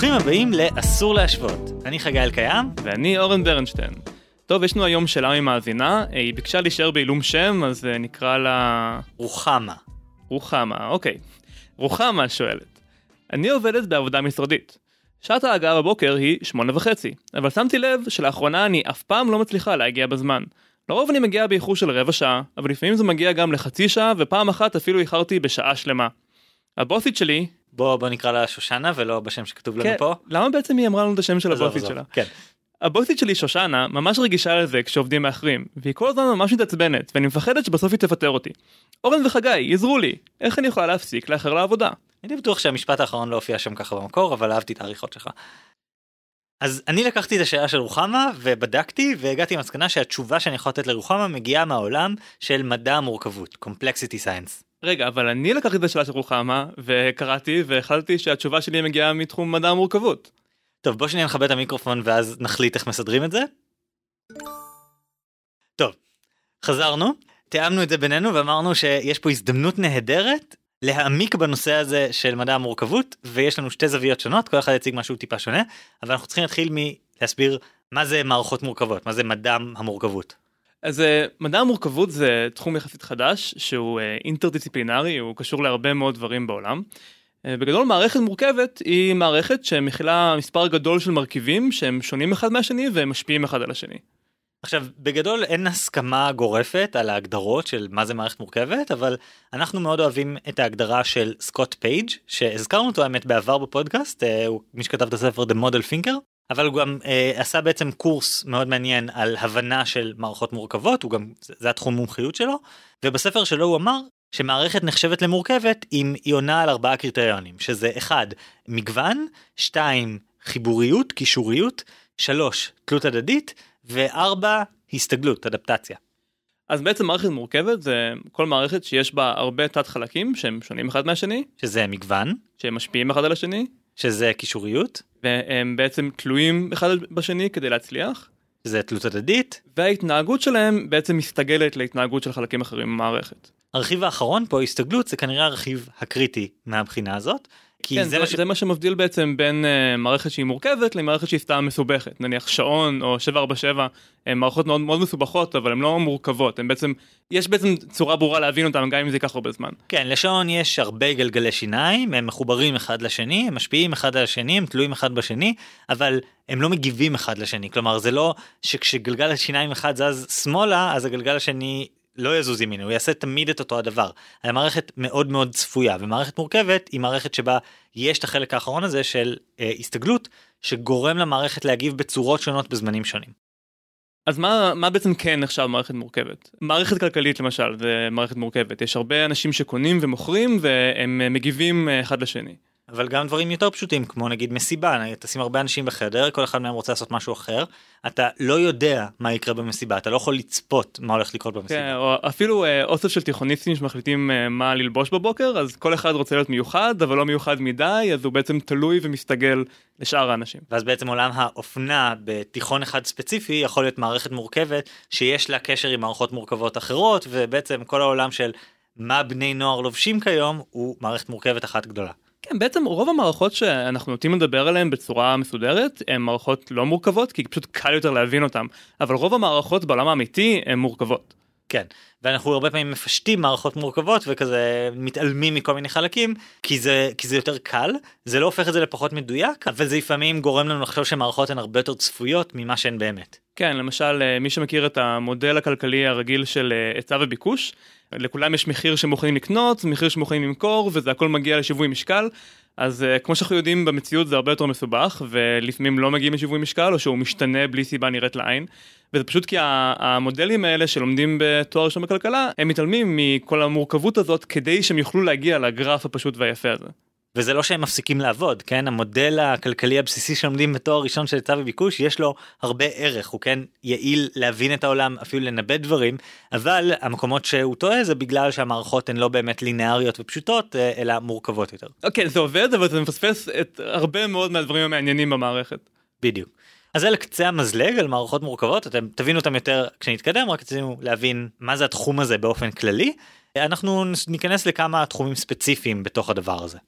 ברוכים הבאים ל"אסור להשוות". אני חגי אלקיים. ואני אורן ברנשטיין. טוב, יש לנו היום שאלה ממאזינה, אה, היא ביקשה להישאר בעילום שם, אז אה, נקרא לה... רוחמה. רוחמה, אוקיי. רוחמה שואלת, אני עובדת בעבודה משרדית. שעת ההגעה בבוקר היא שמונה וחצי, אבל שמתי לב שלאחרונה אני אף פעם לא מצליחה להגיע בזמן. לרוב אני מגיע באיחור של רבע שעה, אבל לפעמים זה מגיע גם לחצי שעה, ופעם אחת אפילו איחרתי בשעה שלמה. הבוסית שלי... בוא, בוא נקרא לה שושנה ולא בשם שכתוב לנו כן, פה. למה בעצם היא אמרה לנו את השם של הבוסית. שלה? כן. הבוסית שלי שושנה ממש רגישה לזה כשעובדים מאחרים והיא כל הזמן ממש מתעצבנת ואני מפחדת שבסוף היא תפטר אותי. אורן וחגי עזרו לי איך אני יכולה להפסיק לאחר לעבודה. הייתי בטוח שהמשפט האחרון לא הופיע שם ככה במקור, אבל אהבתי את העריכות שלך. אז אני לקחתי את השאלה של רוחמה ובדקתי והגעתי למסקנה שהתשובה שאני יכול לתת לרוחמה מגיעה מהעולם של מדע המורכבות, Complexity Science. רגע אבל אני לקחתי את השאלה של רוחמה וקראתי והחלטתי שהתשובה שלי מגיעה מתחום מדע המורכבות. טוב בוא שניה נכבד את המיקרופון ואז נחליט איך מסדרים את זה. טוב, חזרנו, תיאמנו את זה בינינו ואמרנו שיש פה הזדמנות נהדרת להעמיק בנושא הזה של מדע המורכבות ויש לנו שתי זוויות שונות כל אחד יציג משהו טיפה שונה אבל אנחנו צריכים להתחיל מלהסביר מה זה מערכות מורכבות מה זה מדע המורכבות. אז אה, מדע המורכבות זה תחום יחסית חדש שהוא אה, אינטרדיסציפלינרי הוא קשור להרבה מאוד דברים בעולם. אה, בגדול מערכת מורכבת היא מערכת שמכילה מספר גדול של מרכיבים שהם שונים אחד מהשני והם משפיעים אחד על השני. עכשיו בגדול אין הסכמה גורפת על ההגדרות של מה זה מערכת מורכבת אבל אנחנו מאוד אוהבים את ההגדרה של סקוט פייג' שהזכרנו אותו האמת בעבר בפודקאסט הוא מי שכתב את הספר The Model Thinker אבל הוא גם אה, עשה בעצם קורס מאוד מעניין על הבנה של מערכות מורכבות הוא גם זה זה התחום מומחיות שלו ובספר שלו הוא אמר שמערכת נחשבת למורכבת אם היא עונה על ארבעה קריטריונים שזה אחד מגוון, שתיים חיבוריות, קישוריות, שלוש תלות הדדית וארבע הסתגלות, אדפטציה. אז בעצם מערכת מורכבת זה כל מערכת שיש בה הרבה תת חלקים שהם שונים אחד מהשני. שזה מגוון, שהם משפיעים אחד על השני. שזה קישוריות, והם בעצם תלויים אחד בשני כדי להצליח שזה תלות הדדית. וההתנהגות שלהם בעצם מסתגלת להתנהגות של חלקים אחרים במערכת. הרכיב האחרון פה הסתגלות זה כנראה הרכיב הקריטי מהבחינה הזאת. כי כן, זה, זה, מה ש... זה מה שמבדיל בעצם בין uh, מערכת שהיא מורכבת למערכת שהיא סתם מסובכת. נניח שעון או 747 הם מערכות מאוד מאוד מסובכות אבל הן לא מורכבות. הם בעצם יש בעצם צורה ברורה להבין אותם גם אם זה ייקח הרבה זמן. כן לשעון יש הרבה גלגלי שיניים הם מחוברים אחד לשני הם משפיעים אחד על השני הם תלויים אחד בשני אבל הם לא מגיבים אחד לשני. כלומר זה לא שכשגלגל השיניים אחד זז שמאלה אז הגלגל השני לא יזוז ימינה הוא יעשה תמיד את אותו הדבר. המערכת מאוד מאוד צפויה ומערכת מורכבת היא מערכת שבה יש את החלק האחרון הזה של אה, הסתגלות שגורם למערכת להגיב בצורות שונות בזמנים שונים. אז מה, מה בעצם כן נחשב מערכת מורכבת? מערכת כלכלית למשל זה מערכת מורכבת יש הרבה אנשים שקונים ומוכרים והם אה, מגיבים אה, אחד לשני. אבל גם דברים יותר פשוטים כמו נגיד מסיבה תשים הרבה אנשים בחדר כל אחד מהם רוצה לעשות משהו אחר אתה לא יודע מה יקרה במסיבה אתה לא יכול לצפות מה הולך לקרות במסיבה. כן, או אפילו אה, אוסף של תיכוניסטים שמחליטים אה, מה ללבוש בבוקר אז כל אחד רוצה להיות מיוחד אבל לא מיוחד מדי אז הוא בעצם תלוי ומסתגל לשאר האנשים. ואז בעצם עולם האופנה בתיכון אחד ספציפי יכול להיות מערכת מורכבת שיש לה קשר עם מערכות מורכבות אחרות ובעצם כל העולם של מה בני נוער לובשים כיום הוא מערכת מורכבת אחת גדולה. כן, בעצם רוב המערכות שאנחנו נוטים לדבר עליהן בצורה מסודרת הן מערכות לא מורכבות כי פשוט קל יותר להבין אותן אבל רוב המערכות בעולם האמיתי הן מורכבות. כן ואנחנו הרבה פעמים מפשטים מערכות מורכבות וכזה מתעלמים מכל מיני חלקים כי זה כי זה יותר קל זה לא הופך את זה לפחות מדויק אבל זה לפעמים גורם לנו לחשוב שמערכות הן הרבה יותר צפויות ממה שהן באמת. כן, למשל אה, מי שמכיר את המודל הכלכלי הרגיל של אה, היצע וביקוש, לכולם יש מחיר שמוכנים לקנות, מחיר שמוכנים למכור וזה הכל מגיע לשיווי משקל. אז uh, כמו שאנחנו יודעים במציאות זה הרבה יותר מסובך ולפעמים לא מגיעים לשיווי משקל או שהוא משתנה בלי סיבה נראית לעין. וזה פשוט כי המודלים האלה שלומדים בתואר ראשון בכלכלה הם מתעלמים מכל המורכבות הזאת כדי שהם יוכלו להגיע לגרף הפשוט והיפה הזה. וזה לא שהם מפסיקים לעבוד כן המודל הכלכלי הבסיסי שלומדים בתואר ראשון של היצע וביקוש יש לו הרבה ערך הוא כן יעיל להבין את העולם אפילו לנבא דברים אבל המקומות שהוא טועה זה בגלל שהמערכות הן לא באמת לינאריות ופשוטות אה, אלא מורכבות יותר. אוקיי זה עובד אבל זה מפספס את הרבה מאוד מהדברים המעניינים במערכת. בדיוק. אז זה לקצה המזלג על מערכות מורכבות אתם תבינו אותם יותר כשנתקדם רק רצינו להבין מה זה התחום הזה באופן כללי אנחנו ניכנס לכמה תחומים ספציפיים בתוך הדבר הזה.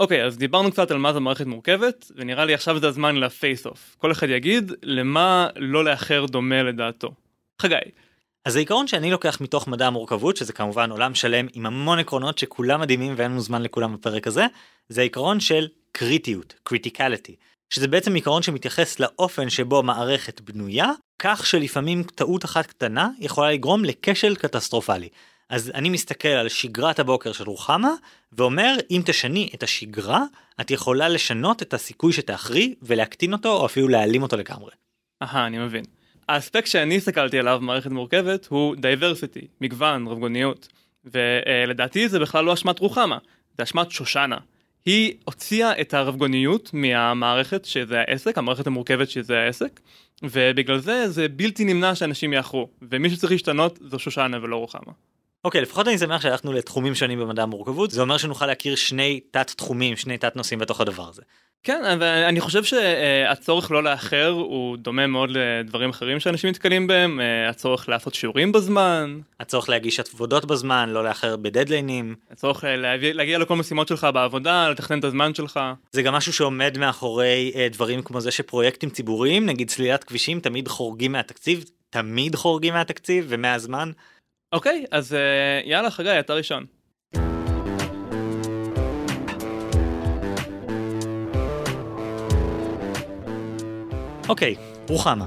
אוקיי, אז דיברנו קצת על מה זה מערכת מורכבת, ונראה לי עכשיו זה הזמן לפייס אוף. כל אחד יגיד למה לא לאחר דומה לדעתו. חגי. אז העיקרון שאני לוקח מתוך מדע המורכבות, שזה כמובן עולם שלם עם המון עקרונות שכולם מדהימים ואין לנו זמן לכולם בפרק הזה, זה העיקרון של קריטיות, criticality, שזה בעצם עיקרון שמתייחס לאופן שבו מערכת בנויה, כך שלפעמים טעות אחת קטנה יכולה לגרום לכשל קטסטרופלי. אז אני מסתכל על שגרת הבוקר של רוחמה, ואומר, אם תשני את השגרה, את יכולה לשנות את הסיכוי שתאחרי, ולהקטין אותו, או אפילו להעלים אותו לגמרי. אהה, אני מבין. האספקט שאני הסתכלתי עליו במערכת מורכבת הוא diversity, מגוון, רבגוניות. ולדעתי זה בכלל לא אשמת רוחמה, זה אשמת שושנה. היא הוציאה את הרבגוניות מהמערכת שזה העסק, המערכת המורכבת שזה העסק, ובגלל זה זה בלתי נמנע שאנשים יאחרו, ומי שצריך להשתנות זו שושנה ולא רוחמה. אוקיי, okay, לפחות אני שמח שהלכנו לתחומים שונים במדע המורכבות, זה אומר שנוכל להכיר שני תת תחומים, שני תת נושאים בתוך הדבר הזה. כן, ואני חושב שהצורך לא לאחר הוא דומה מאוד לדברים אחרים שאנשים מתקלים בהם, הצורך לעשות שיעורים בזמן. הצורך להגיש עבודות בזמן, לא לאחר בדדליינים. הצורך להגיע, להגיע לכל משימות שלך בעבודה, לתכנן את הזמן שלך. זה גם משהו שעומד מאחורי דברים כמו זה שפרויקטים ציבוריים, נגיד סלילת כבישים, תמיד חורגים מהתקציב, תמיד חורגים מהתקציב ומהזמן. אוקיי, אז יאללה חגי, אתה ראשון. אוקיי, רוחמה.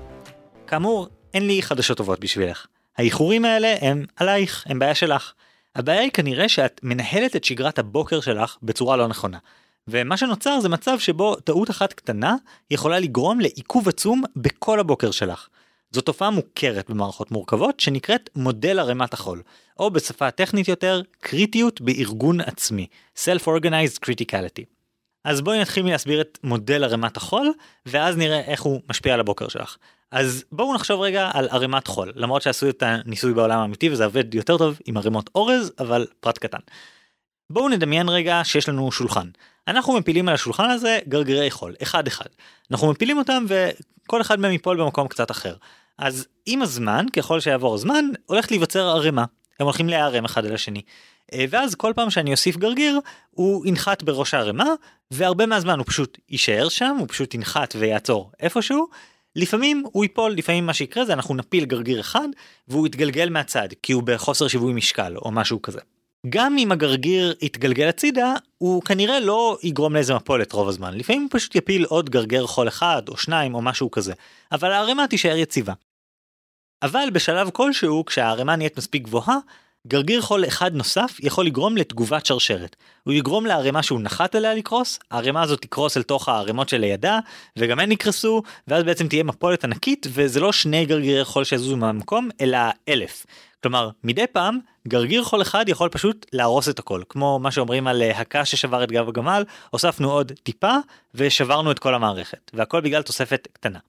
כאמור, אין לי חדשות טובות בשבילך. האיחורים האלה הם עלייך, הם בעיה שלך. הבעיה היא כנראה שאת מנהלת את שגרת הבוקר שלך בצורה לא נכונה. ומה שנוצר זה מצב שבו טעות אחת קטנה יכולה לגרום לעיכוב עצום בכל הבוקר שלך. זו תופעה מוכרת במערכות מורכבות שנקראת מודל ערימת החול, או בשפה הטכנית יותר, קריטיות בארגון עצמי, Self-Organized Criticality. אז בואי נתחיל מלהסביר את מודל ערימת החול, ואז נראה איך הוא משפיע על הבוקר שלך. אז בואו נחשוב רגע על ערימת חול, למרות שעשו את הניסוי בעולם האמיתי וזה עובד יותר טוב עם ערימות אורז, אבל פרט קטן. בואו נדמיין רגע שיש לנו שולחן. אנחנו מפילים על השולחן הזה גרגירי חול, אחד אחד. אנחנו מפילים אותם וכל אחד מהם ייפול במקום קצת אחר. אז עם הזמן, ככל שיעבור הזמן, הולכת להיווצר ערימה. הם הולכים להיערם אחד על השני. אה, ואז כל פעם שאני אוסיף גרגיר, הוא ינחת בראש הערימה, והרבה מהזמן הוא פשוט יישאר שם, הוא פשוט ינחת ויעצור איפשהו. לפעמים הוא ייפול, לפעמים מה שיקרה זה אנחנו נפיל גרגיר אחד, והוא יתגלגל מהצד, כי הוא בחוסר שיווי משקל או משהו כזה. גם אם הגרגיר יתגלגל הצידה, הוא כנראה לא יגרום לאיזה מפולת רוב הזמן. לפעמים הוא פשוט יפיל עוד גרגר חול אחד או שניים או משהו כזה. אבל הערימה תישאר יציבה. אבל בשלב כלשהו, כשהערימה נהיית מספיק גבוהה, גרגיר חול אחד נוסף יכול לגרום לתגובת שרשרת. הוא יגרום לערימה שהוא נחת עליה לקרוס, הערימה הזאת תקרוס אל תוך הערימות שלידה, וגם הן יקרסו, ואז בעצם תהיה מפולת ענקית, וזה לא שני גרגירי חול שיזוזו מהמקום, אלא אלף. כלומר, מדי פעם, גרגיר חול אחד יכול פשוט להרוס את הכל. כמו מה שאומרים על אה, הקש ששבר את גב הגמל, הוספנו עוד טיפה, ושברנו את כל המערכת. והכל בגלל תוספת קטנה.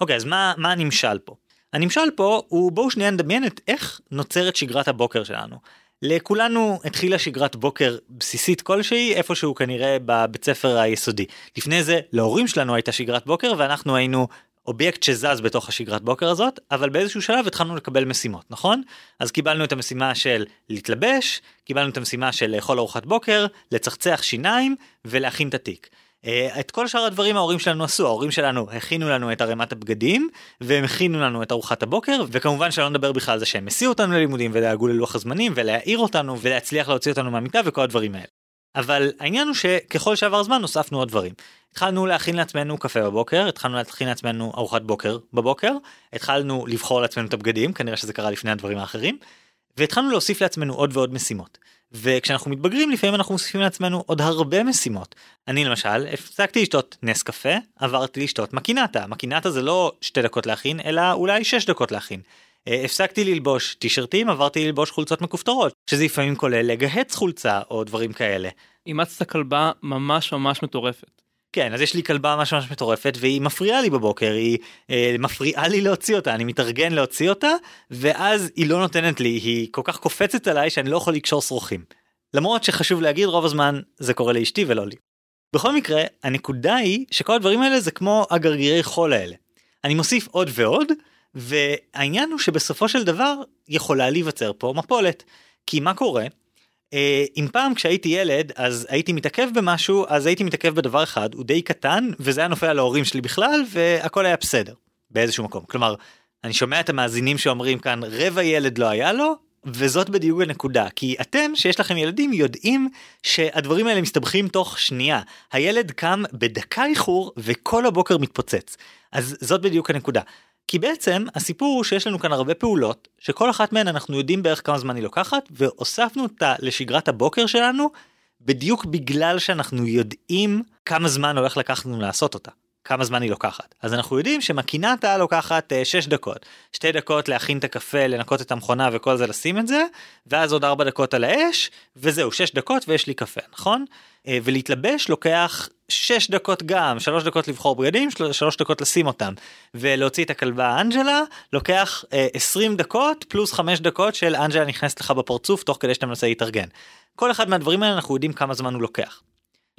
אוקיי, אז מה, מה הנמשל פה? הנמשל פה הוא בואו שנייה נדמיין את איך נוצרת שגרת הבוקר שלנו. לכולנו התחילה שגרת בוקר בסיסית כלשהי איפשהו כנראה בבית ספר היסודי. לפני זה להורים שלנו הייתה שגרת בוקר ואנחנו היינו אובייקט שזז בתוך השגרת בוקר הזאת, אבל באיזשהו שלב התחלנו לקבל משימות, נכון? אז קיבלנו את המשימה של להתלבש, קיבלנו את המשימה של לאכול ארוחת בוקר, לצחצח שיניים ולהכין את התיק. אה, את כל שאר הדברים ההורים שלנו עשו, ההורים שלנו הכינו לנו את ערימת הבגדים, והם הכינו לנו את ארוחת הבוקר, וכמובן שלא נדבר בכלל על זה שהם הסיעו אותנו ללימודים ודאגו ללוח הזמנים ולהעיר אותנו ולהצליח להוציא אותנו מהמיטה וכל הדברים האלה. אבל העניין הוא שככל שעבר זמן הוספנו עוד דברים. התחלנו להכין לעצמנו קפה בבוקר, התחלנו להכין לעצמנו ארוחת בוקר בבוקר, התחלנו לבחור לעצמנו את הבגדים, כנראה שזה קרה לפני הדברים האחרים, והתחלנו להוסיף לעצמנו עוד ועוד משימות. וכשאנחנו מתבגרים לפעמים אנחנו מוסיפים לעצמנו עוד הרבה משימות. אני למשל הפסקתי לשתות נס קפה, עברתי לשתות מקינטה. מקינטה זה לא שתי דקות להכין, אלא אולי שש דקות להכין. אה, הפסקתי ללבוש טישרטים, עברתי ללבוש חולצות מכופתרות, שזה לפעמים כולל לגהץ חולצה או דברים כאלה. אימצת כלבה ממש ממש מטורפת. כן, אז יש לי כלבה ממש ממש מטורפת והיא מפריעה לי בבוקר, היא אה, מפריעה לי להוציא אותה, אני מתארגן להוציא אותה, ואז היא לא נותנת לי, היא כל כך קופצת עליי שאני לא יכול לקשור שרוכים. למרות שחשוב להגיד, רוב הזמן זה קורה לאשתי ולא לי. בכל מקרה, הנקודה היא שכל הדברים האלה זה כמו הגרגירי חול האלה. אני מוסיף עוד ועוד, והעניין הוא שבסופו של דבר יכולה להיווצר פה מפולת. כי מה קורה? אה, אם פעם כשהייתי ילד אז הייתי מתעכב במשהו אז הייתי מתעכב בדבר אחד הוא די קטן וזה היה נופל על ההורים שלי בכלל והכל היה בסדר באיזשהו מקום. כלומר אני שומע את המאזינים שאומרים כאן רבע ילד לא היה לו וזאת בדיוק הנקודה כי אתם שיש לכם ילדים יודעים שהדברים האלה מסתבכים תוך שנייה. הילד קם בדקה איחור וכל הבוקר מתפוצץ. אז זאת בדיוק הנקודה. כי בעצם הסיפור הוא שיש לנו כאן הרבה פעולות שכל אחת מהן אנחנו יודעים בערך כמה זמן היא לוקחת והוספנו אותה לשגרת הבוקר שלנו בדיוק בגלל שאנחנו יודעים כמה זמן הולך לקחת לנו לעשות אותה. כמה זמן היא לוקחת. אז אנחנו יודעים שמקינטה לוקחת 6 uh, דקות. 2 דקות להכין את הקפה, לנקות את המכונה וכל זה לשים את זה, ואז עוד 4 דקות על האש, וזהו 6 דקות ויש לי קפה, נכון? Uh, ולהתלבש לוקח 6 דקות גם, 3 דקות לבחור בגדים, 3 דקות לשים אותם. ולהוציא את הכלבה אנג'לה לוקח uh, 20 דקות פלוס 5 דקות של אנג'לה נכנסת לך בפרצוף תוך כדי שאתה מנסה להתארגן. כל אחד מהדברים האלה אנחנו יודעים כמה זמן הוא לוקח.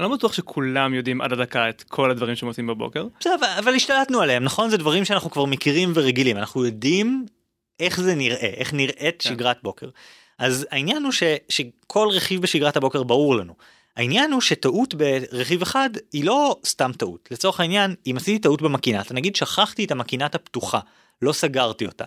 אני לא בטוח שכולם יודעים עד הדקה את כל הדברים שהם עושים בבוקר. בסדר, אבל, השתלטנו עליהם, נכון? זה דברים שאנחנו כבר מכירים ורגילים, אנחנו יודעים איך זה נראה, איך נראית כן. שגרת בוקר. אז העניין הוא ש, שכל רכיב בשגרת הבוקר ברור לנו. העניין הוא שטעות ברכיב אחד היא לא סתם טעות. לצורך העניין, אם עשיתי טעות במקינטה, נגיד שכחתי את המקינטה פתוחה, לא סגרתי אותה.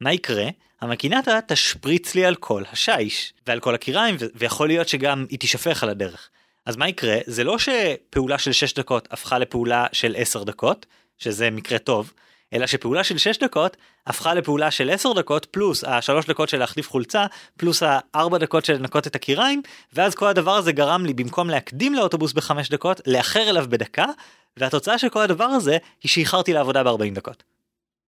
מה יקרה? המקינטה תשפריץ לי על כל השיש ועל כל הקיריים ויכול להיות שגם היא תישפך על הדרך. אז מה יקרה? זה לא שפעולה של 6 דקות הפכה לפעולה של 10 דקות, שזה מקרה טוב, אלא שפעולה של 6 דקות הפכה לפעולה של 10 דקות פלוס ה-3 דקות של להחליף חולצה פלוס ה-4 דקות של לנקות את הקיריים ואז כל הדבר הזה גרם לי במקום להקדים לאוטובוס ב-5 דקות לאחר אליו בדקה והתוצאה של כל הדבר הזה היא שאיחרתי לעבודה ב-40 דקות.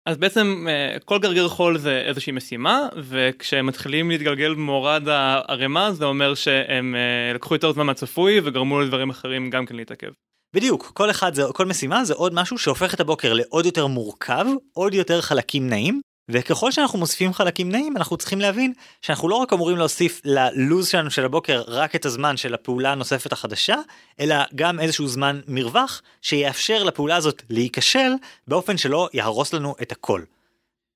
אז בעצם אה, כל גרגר חול זה איזושהי משימה וכשהם מתחילים להתגלגל במורד הערימה זה אומר שהם אה, לקחו יותר זמן מהצפוי וגרמו לדברים אחרים גם כן להתעכב. בדיוק כל אחד זה כל משימה זה עוד משהו שהופך את הבוקר לעוד יותר מורכב עוד יותר חלקים נעים וככל שאנחנו מוסיפים חלקים נעים אנחנו צריכים להבין שאנחנו לא רק אמורים להוסיף ללוז שלנו של הבוקר רק את הזמן של הפעולה הנוספת החדשה, אלא גם איזשהו זמן מרווח שיאפשר לפעולה הזאת להיכשל באופן שלא יהרוס לנו את הכל.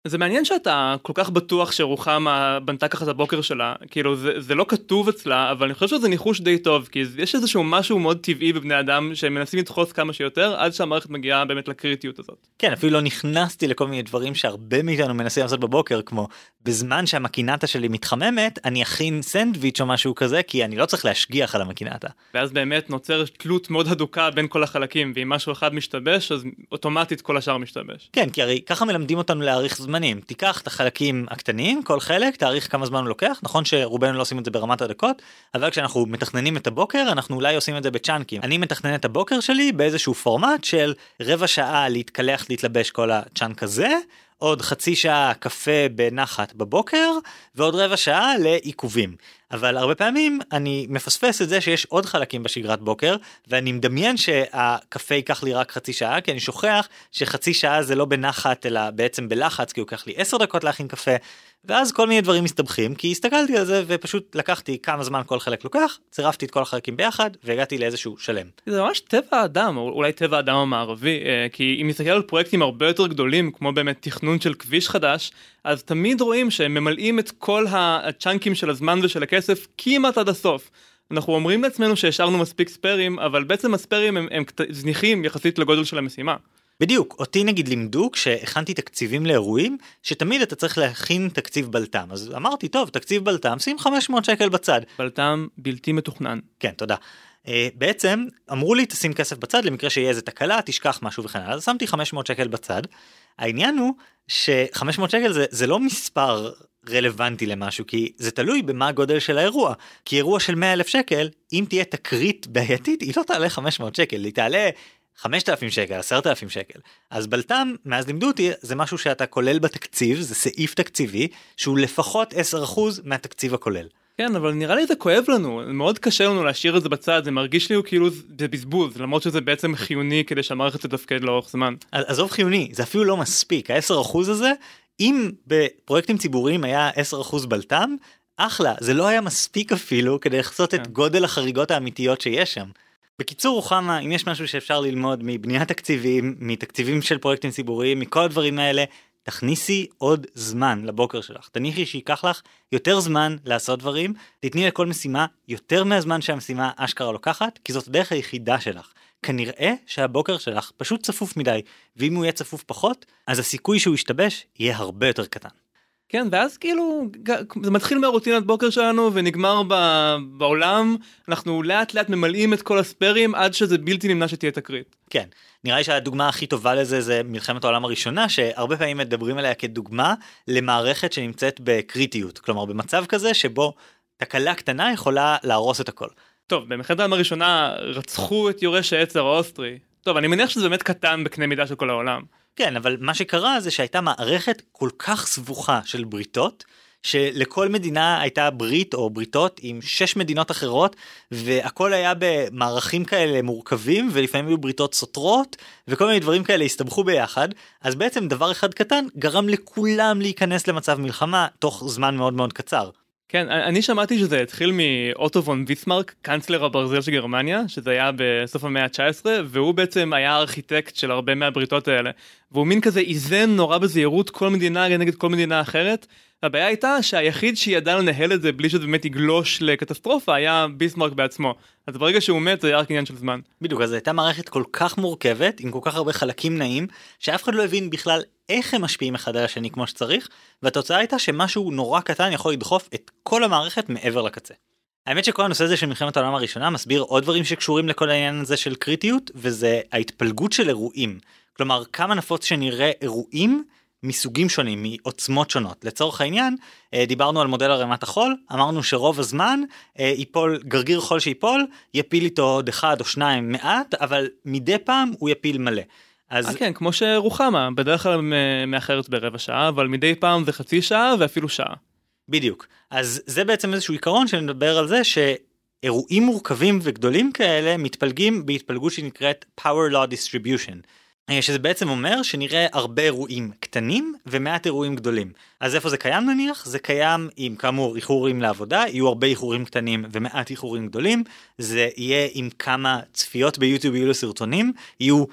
זה מעניין שאתה כל כך בטוח שרוחמה בנתה ככה את הבוקר שלה, כאילו זה, זה לא כתוב אצלה, אבל אני חושב שזה ניחוש די טוב, כי יש איזשהו משהו מאוד טבעי בבני אדם שהם מנסים לדחוס כמה שיותר עד שהמערכת מגיעה באמת לקריטיות הזאת. כן, אפילו לא נכנסתי לכל מיני דברים שהרבה מאיתנו מנסים לעשות בבוקר, כמו בזמן שהמקינטה שלי מתחממת, אני אכין סנדוויץ' או משהו כזה, כי אני לא צריך להשגיח על המקינטה. ואז באמת נוצרת תלות מאוד הדוקה בין כל החלקים, ואם משהו אחד משתבש, אז אוטומטית כל השאר משתבש. כן, כי הרי ככה מלמדים אותנו להעריך זמן. זמנים. תיקח את החלקים הקטנים כל חלק תאריך כמה זמן הוא לוקח. נכון שרובנו לא עושים את זה ברמת הדקות אבל כשאנחנו מתכננים את הבוקר אנחנו אולי עושים את זה בצ'אנקים. אני מתכנן את הבוקר שלי באיזשהו פורמט של רבע שעה להתקלח להתלבש כל הצ'אנק הזה עוד חצי שעה קפה בנחת בבוקר ועוד רבע שעה לעיכובים. אבל הרבה פעמים אני מפספס את זה שיש עוד חלקים בשגרת בוקר ואני מדמיין שהקפה ייקח לי רק חצי שעה כי אני שוכח שחצי שעה זה לא בנחת אלא בעצם בלחץ כי הוא ייקח לי 10 דקות להכין קפה ואז כל מיני דברים מסתבכים כי הסתכלתי על זה ופשוט לקחתי כמה זמן כל חלק לוקח צירפתי את כל החלקים ביחד והגעתי לאיזשהו שלם. זה ממש טבע האדם או אולי טבע האדם המערבי אה, כי אם נסתכל על פרויקטים הרבה יותר גדולים כמו באמת תכנון של כביש חדש אז תמיד רואים שהם ממלאים את כל הצ'אנקים של הזמן ושל הכסף כמעט עד הסוף. אנחנו אומרים לעצמנו שהשארנו מספיק ספיירים אבל בעצם הספיירים הם, הם זניחים יחסית לגודל של המשימה. בדיוק אותי נגיד לימדו כשהכנתי תקציבים לאירועים שתמיד אתה צריך להכין תקציב בלת"ם אז אמרתי טוב תקציב בלת"ם שים 500 שקל בצד. בלת"ם בלתי מתוכנן. כן תודה. Uh, בעצם אמרו לי תשים כסף בצד למקרה שיהיה איזה תקלה תשכח משהו וכן הלאה אז שמתי 500 שקל בצד. העניין הוא ש500 שקל זה, זה לא מספר רלוונטי למשהו כי זה תלוי במה הגודל של האירוע כי אירוע של 100 אלף שקל אם תהיה תקרית בעייתית היא לא תעלה 500 שקל היא תעלה 5,000 שקל, 10,000 שקל. אז בלת"ם, מאז לימדו אותי, זה משהו שאתה כולל בתקציב, זה סעיף תקציבי, שהוא לפחות 10% מהתקציב הכולל. כן, אבל נראה לי זה כואב לנו, מאוד קשה לנו להשאיר את זה בצד, זה מרגיש לי כאילו זה בזבוז, למרות שזה בעצם חיוני כדי שהמערכת תתפקד לאורך זמן. עזוב חיוני, זה אפילו לא מספיק, ה-10% הזה, אם בפרויקטים ציבוריים היה 10% בלת"ם, אחלה, זה לא היה מספיק אפילו כדי לחצות כן. את גודל החריגות האמיתיות שיש שם. בקיצור רוחמה אם יש משהו שאפשר ללמוד מבניית תקציבים מתקציבים של פרויקטים ציבוריים מכל הדברים האלה תכניסי עוד זמן לבוקר שלך. תניחי שייקח לך יותר זמן לעשות דברים, תתני לכל משימה יותר מהזמן שהמשימה אשכרה לוקחת, כי זאת הדרך היחידה שלך. כנראה שהבוקר שלך פשוט צפוף מדי, ואם הוא יהיה צפוף פחות, אז הסיכוי שהוא ישתבש יהיה הרבה יותר קטן. כן ואז כאילו זה מתחיל מהרוטינת בוקר שלנו ונגמר ב, בעולם אנחנו לאט לאט ממלאים את כל הספיירים עד שזה בלתי נמנע שתהיה תקרית. כן נראה לי שהדוגמה הכי טובה לזה זה מלחמת העולם הראשונה שהרבה פעמים מדברים עליה כדוגמה למערכת שנמצאת בקריטיות כלומר במצב כזה שבו תקלה קטנה יכולה להרוס את הכל. טוב במלחמת העולם הראשונה רצחו את יורש העצר האוסטרי טוב אני מניח שזה באמת קטן בקנה מידה של כל העולם. כן, אבל מה שקרה זה שהייתה מערכת כל כך סבוכה של בריתות, שלכל מדינה הייתה ברית או בריתות עם שש מדינות אחרות, והכל היה במערכים כאלה מורכבים, ולפעמים היו בריתות סותרות, וכל מיני דברים כאלה הסתבכו ביחד, אז בעצם דבר אחד קטן גרם לכולם להיכנס למצב מלחמה תוך זמן מאוד מאוד קצר. כן, אני שמעתי שזה התחיל מאוטו וון ויסמרק, קאנצלר הברזל של גרמניה, שזה היה בסוף המאה ה-19, והוא בעצם היה הארכיטקט של הרבה מהבריתות האלה. והוא מין כזה איזן נורא בזהירות כל מדינה נגד כל מדינה אחרת. הבעיה הייתה שהיחיד שידע לנהל את זה בלי שזה באמת יגלוש לקטסטרופה היה ביסמרק בעצמו. אז ברגע שהוא מת זה היה רק עניין של זמן. בדיוק, אז הייתה מערכת כל כך מורכבת, עם כל כך הרבה חלקים נעים, שאף אחד לא הבין בכלל איך הם משפיעים אחד על השני כמו שצריך, והתוצאה הייתה שמשהו נורא קטן יכול לדחוף את כל המערכת מעבר לקצה. האמת שכל הנושא הזה של מלחמת העולם הראשונה מסביר עוד דברים שקשורים לכל העניין הזה של קריטיות, וזה ההתפלגות של אירועים. כלומר, כמה נפוץ שנראה אירועים מסוגים שונים, מעוצמות שונות. לצורך העניין, אה, דיברנו על מודל ערימת החול, אמרנו שרוב הזמן אה, ייפול, גרגיר חול שיפול, יפיל איתו עוד אחד או שניים מעט, אבל מדי פעם הוא יפיל מלא. אז 아, כן, כמו שרוחמה, בדרך כלל מאחרת ברבע שעה, אבל מדי פעם זה חצי שעה ואפילו שעה. בדיוק. אז זה בעצם איזשהו עיקרון שנדבר על זה שאירועים מורכבים וגדולים כאלה מתפלגים בהתפלגות שנקראת power law distribution. אה, שזה בעצם אומר שנראה הרבה אירועים קטנים ומעט אירועים גדולים. אז איפה זה קיים נניח? זה קיים עם כאמור איחורים לעבודה, יהיו הרבה איחורים קטנים ומעט איחורים גדולים, זה יהיה עם כמה צפיות ביוטיוב יהיו לסרטונים, יהיו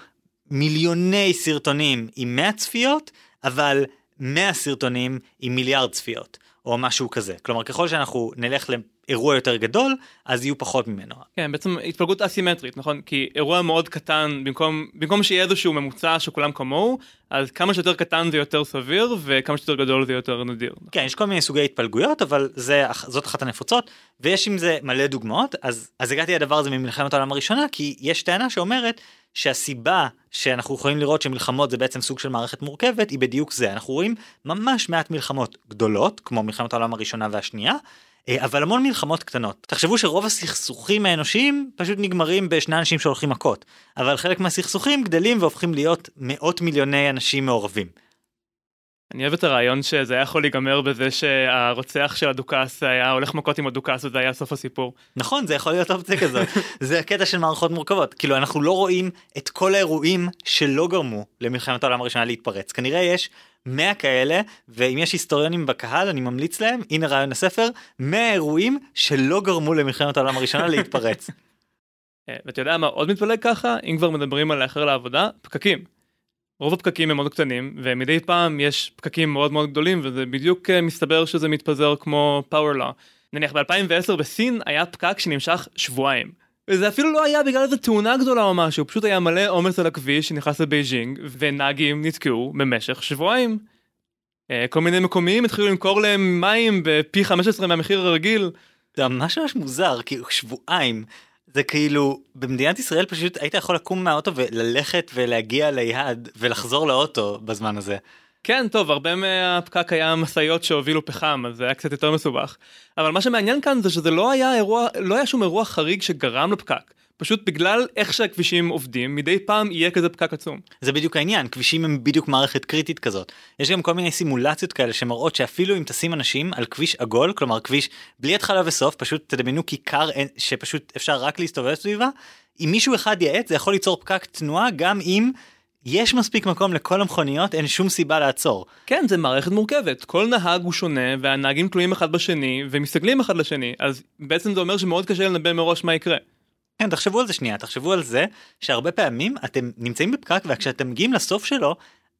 מיליוני סרטונים עם 100 צפיות, אבל 100 סרטונים עם מיליארד צפיות, או משהו כזה. כלומר ככל שאנחנו נלך אירוע יותר גדול אז יהיו פחות ממנו. כן בעצם התפלגות אסימטרית נכון כי אירוע מאוד קטן במקום במקום שיהיה איזשהו ממוצע שכולם כמוהו אז כמה שיותר קטן זה יותר סביר וכמה שיותר גדול זה יותר נדיר. כן יש כל מיני סוגי התפלגויות אבל זה זאת אחת הנפוצות ויש עם זה מלא דוגמאות אז אז הגעתי לדבר הזה ממלחמת העולם הראשונה כי יש טענה שאומרת שהסיבה שאנחנו יכולים לראות שמלחמות זה בעצם סוג של מערכת מורכבת היא בדיוק זה אנחנו רואים ממש מעט מלחמות גדולות כמו מלחמת העולם הראשונה והשנייה אה, אבל המון מלחמות קטנות. תחשבו שרוב הסכסוכים האנושיים פשוט נגמרים בשני אנשים שהולכים מכות, אבל חלק מהסכסוכים גדלים והופכים להיות מאות מיליוני אנשים מעורבים. אני אוהב את הרעיון שזה היה יכול להיגמר בזה שהרוצח של הדוכס היה הולך מכות עם הדוכס וזה היה סוף הסיפור. נכון זה יכול להיות אופציה כזאת זה הקטע של מערכות מורכבות כאילו אנחנו לא רואים את כל האירועים שלא גרמו למלחמת העולם הראשונה להתפרץ כנראה יש 100 כאלה ואם יש היסטוריונים בקהל אני ממליץ להם הנה רעיון הספר 100 אירועים שלא גרמו למלחמת העולם הראשונה להתפרץ. אה, ואתה יודע מה עוד מתפלג ככה אם כבר מדברים על לאחר לעבודה פקקים. רוב הפקקים הם מאוד קטנים ומדי פעם יש פקקים מאוד מאוד גדולים וזה בדיוק אה, מסתבר שזה מתפזר כמו power law. נניח ב-2010 בסין היה פקק שנמשך שבועיים. וזה אפילו לא היה בגלל איזה תאונה גדולה או משהו, פשוט היה מלא עומס על הכביש שנכנס לבייג'ינג ונהגים נתקעו במשך שבועיים. אה, כל מיני מקומיים התחילו למכור להם מים בפי 15 מהמחיר הרגיל. זה ממש ממש מוזר, כאילו שבועיים. זה כאילו במדינת ישראל פשוט היית יכול לקום מהאוטו וללכת ולהגיע ליעד ולחזור לאוטו בזמן הזה. כן טוב הרבה מהפקק היה משאיות שהובילו פחם אז זה היה קצת יותר מסובך אבל מה שמעניין כאן זה שזה לא היה אירוע לא היה שום אירוע חריג שגרם לפקק פשוט בגלל איך שהכבישים עובדים מדי פעם יהיה כזה פקק עצום. זה בדיוק העניין כבישים הם בדיוק מערכת קריטית כזאת יש גם כל מיני סימולציות כאלה שמראות שאפילו אם תשים אנשים על כביש עגול כלומר כביש בלי התחלה וסוף פשוט תדמיינו כיכר שפשוט אפשר רק להסתובב סביבה אם מישהו אחד יעץ זה יכול ליצור פקק תנועה גם אם יש מספיק מקום לכל המכוניות אין שום סיבה לעצור. כן זה מערכת מורכבת כל נהג הוא שונה והנהגים תלויים אחד בשני ומסתגלים אחד לשני אז בעצם זה אומר שמאוד קשה לנבא מראש מה יקרה. כן תחשבו על זה שנייה תחשבו על זה שהרבה פעמים אתם נמצאים בפקק וכשאתם מגיעים לסוף שלו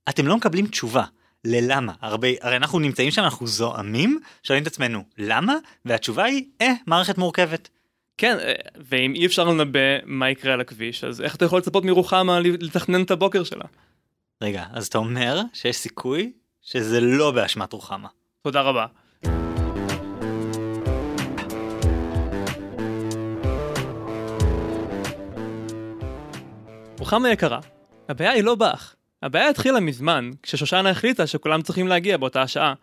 אתם לא מקבלים תשובה. ללמה. הרבה, הרי אנחנו נמצאים שם, אנחנו זועמים, שואלים את עצמנו למה, והתשובה היא, אה, מערכת מורכבת. כן, אה, ואם אי אפשר לנבא מה יקרה על הכביש, אז איך אתה יכול לצפות מרוחמה לתכנן את הבוקר שלה? רגע, אז אתה אומר שיש סיכוי שזה לא באשמת רוחמה. תודה רבה. רוחמה יקרה, הבעיה היא לא בך. הבעיה התחילה מזמן, כששושנה החליטה שכולם צריכים להגיע באותה השעה.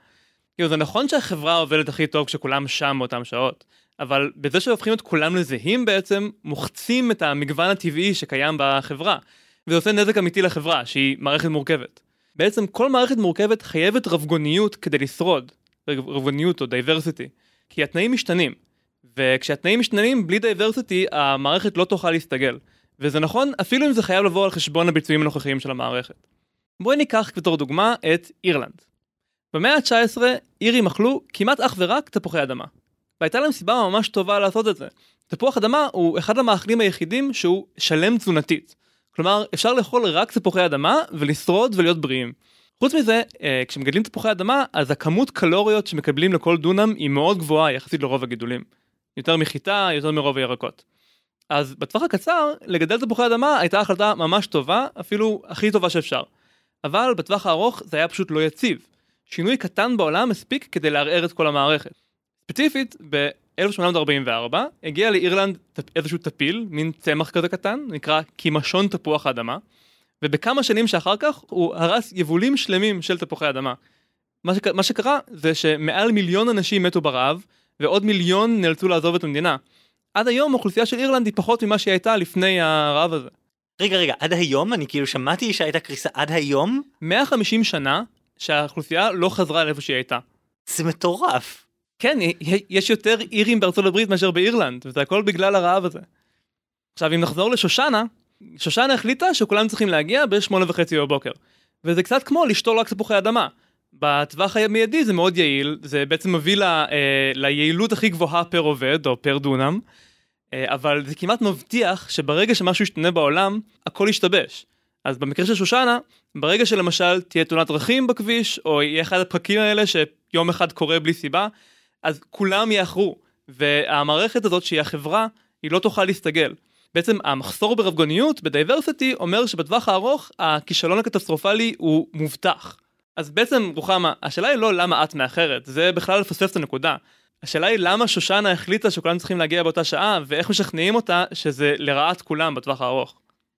כאילו זה נכון שהחברה עובדת הכי טוב כשכולם שם באותן שעות, אבל בזה שהופכים את כולם לזהים בעצם, מוחצים את המגוון הטבעי שקיים בחברה, וזה עושה נזק אמיתי לחברה, שהיא מערכת מורכבת. בעצם כל מערכת מורכבת חייבת רבגוניות כדי לשרוד, רבגוניות או diversity, כי התנאים משתנים, וכשהתנאים משתנים בלי diversity המערכת לא תוכל להסתגל. וזה נכון אפילו אם זה חייב לבוא על חשבון הביצועים הנוכחיים של המערכת. בואי ניקח בתור דוגמה את אירלנד. במאה ה-19 אירים אכלו כמעט אך ורק תפוחי אדמה. והייתה להם סיבה ממש טובה לעשות את זה. תפוח אדמה הוא אחד המאכלים היחידים שהוא שלם תזונתית. כלומר, אפשר לאכול רק תפוחי אדמה ולשרוד ולהיות בריאים. חוץ מזה, אה, כשמגדלים תפוחי אדמה, אז הכמות קלוריות שמקבלים לכל דונם היא מאוד גבוהה יחסית לרוב הגידולים. יותר מחיטה, יותר מרוב הירקות. אז בטווח הקצר, לגדל תפוחי אדמה הייתה החלטה ממש טובה, אפילו הכי טובה שאפשר. אבל בטווח הארוך זה היה פשוט לא יציב. שינוי קטן בעולם מספיק כדי לערער את כל המערכת. ספציפית, ב-1844 הגיע לאירלנד איזשהו טפיל, מין צמח כזה קטן, נקרא קימשון תפוח האדמה, ובכמה שנים שאחר כך הוא הרס יבולים שלמים של תפוחי אדמה. מה, שק... מה שקרה זה שמעל מיליון אנשים מתו ברעב, ועוד מיליון נאלצו לעזוב את המדינה. עד היום האוכלוסייה של אירלנד היא פחות ממה שהיא הייתה לפני הרעב הזה. רגע רגע עד היום אני כאילו שמעתי שהייתה קריסה עד היום 150 שנה שהאוכלוסייה לא חזרה לאיפה שהיא הייתה. זה מטורף. כן, יש יותר אירים בארצות הברית מאשר באירלנד, וזה הכל בגלל הרעב הזה. עכשיו אם נחזור לשושנה, שושנה החליטה שכולם צריכים להגיע בשמונה וחצי בבוקר. וזה קצת כמו לשתול רק תפוחי אדמה. בטווח המיידי זה מאוד יעיל, זה בעצם מביא ל, אה, ליעילות הכי גבוהה פר עובד או פר דונם, אבל זה כמעט מבטיח שברגע שמשהו ישתנה בעולם, הכל ישתבש. אז במקרה של שושנה, ברגע שלמשל תהיה תאונת דרכים בכביש, או יהיה אחד הפרקים האלה שיום אחד קורה בלי סיבה, אז כולם יאחרו, והמערכת הזאת שהיא החברה, היא לא תוכל להסתגל. בעצם המחסור ברבגוניות, בדייברסיטי, אומר שבטווח הארוך הכישלון הקטסטרופלי הוא מובטח. אז בעצם רוחמה, השאלה היא לא למה את מאחרת, זה בכלל לפספס את הנקודה. השאלה היא למה שושנה החליטה שכולם צריכים להגיע באותה שעה, ואיך משכנעים אותה שזה לרעת כולם בטווח הארוך.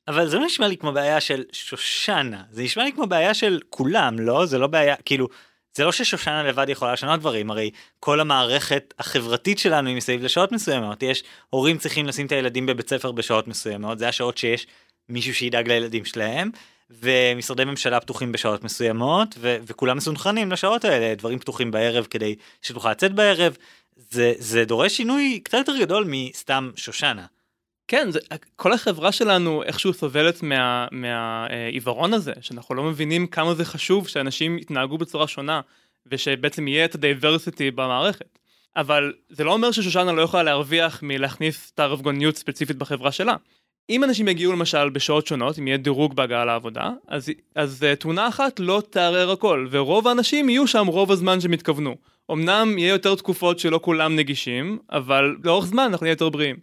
אבל זה לא נשמע לי כמו בעיה של שושנה, זה נשמע לי כמו בעיה של כולם, לא? זה לא בעיה, כאילו, זה לא ששושנה לבד יכולה לשנות דברים, הרי כל המערכת החברתית שלנו היא מסביב לשעות מסוימות, יש הורים צריכים לשים את הילדים בבית ספר בשעות מסוימות, זה השעות שיש מישהו שידאג לילדים שלהם, ומשרדי ממשלה פתוחים בשעות מסוימות ו- וכולם מסונכרנים לשעות האלה דברים פתוחים בערב כדי שתוכל לצאת בערב זה זה דורש שינוי קצת יותר גדול מסתם שושנה. כן, זה, כל החברה שלנו איכשהו סובלת מהעיוורון מה, אה, הזה, שאנחנו לא מבינים כמה זה חשוב שאנשים יתנהגו בצורה שונה, ושבעצם יהיה את הדייברסיטי במערכת. אבל זה לא אומר ששושנה לא יכולה להרוויח מלהכניס את הרבגוניות ספציפית בחברה שלה. אם אנשים יגיעו למשל בשעות שונות, אם יהיה דירוג בהגעה לעבודה, אז, אז uh, תאונה אחת לא תערער הכל, ורוב האנשים יהיו שם רוב הזמן שהם התכוונו. אמנם יהיה יותר תקופות שלא כולם נגישים, אבל לאורך זמן אנחנו נהיה יותר בריאים.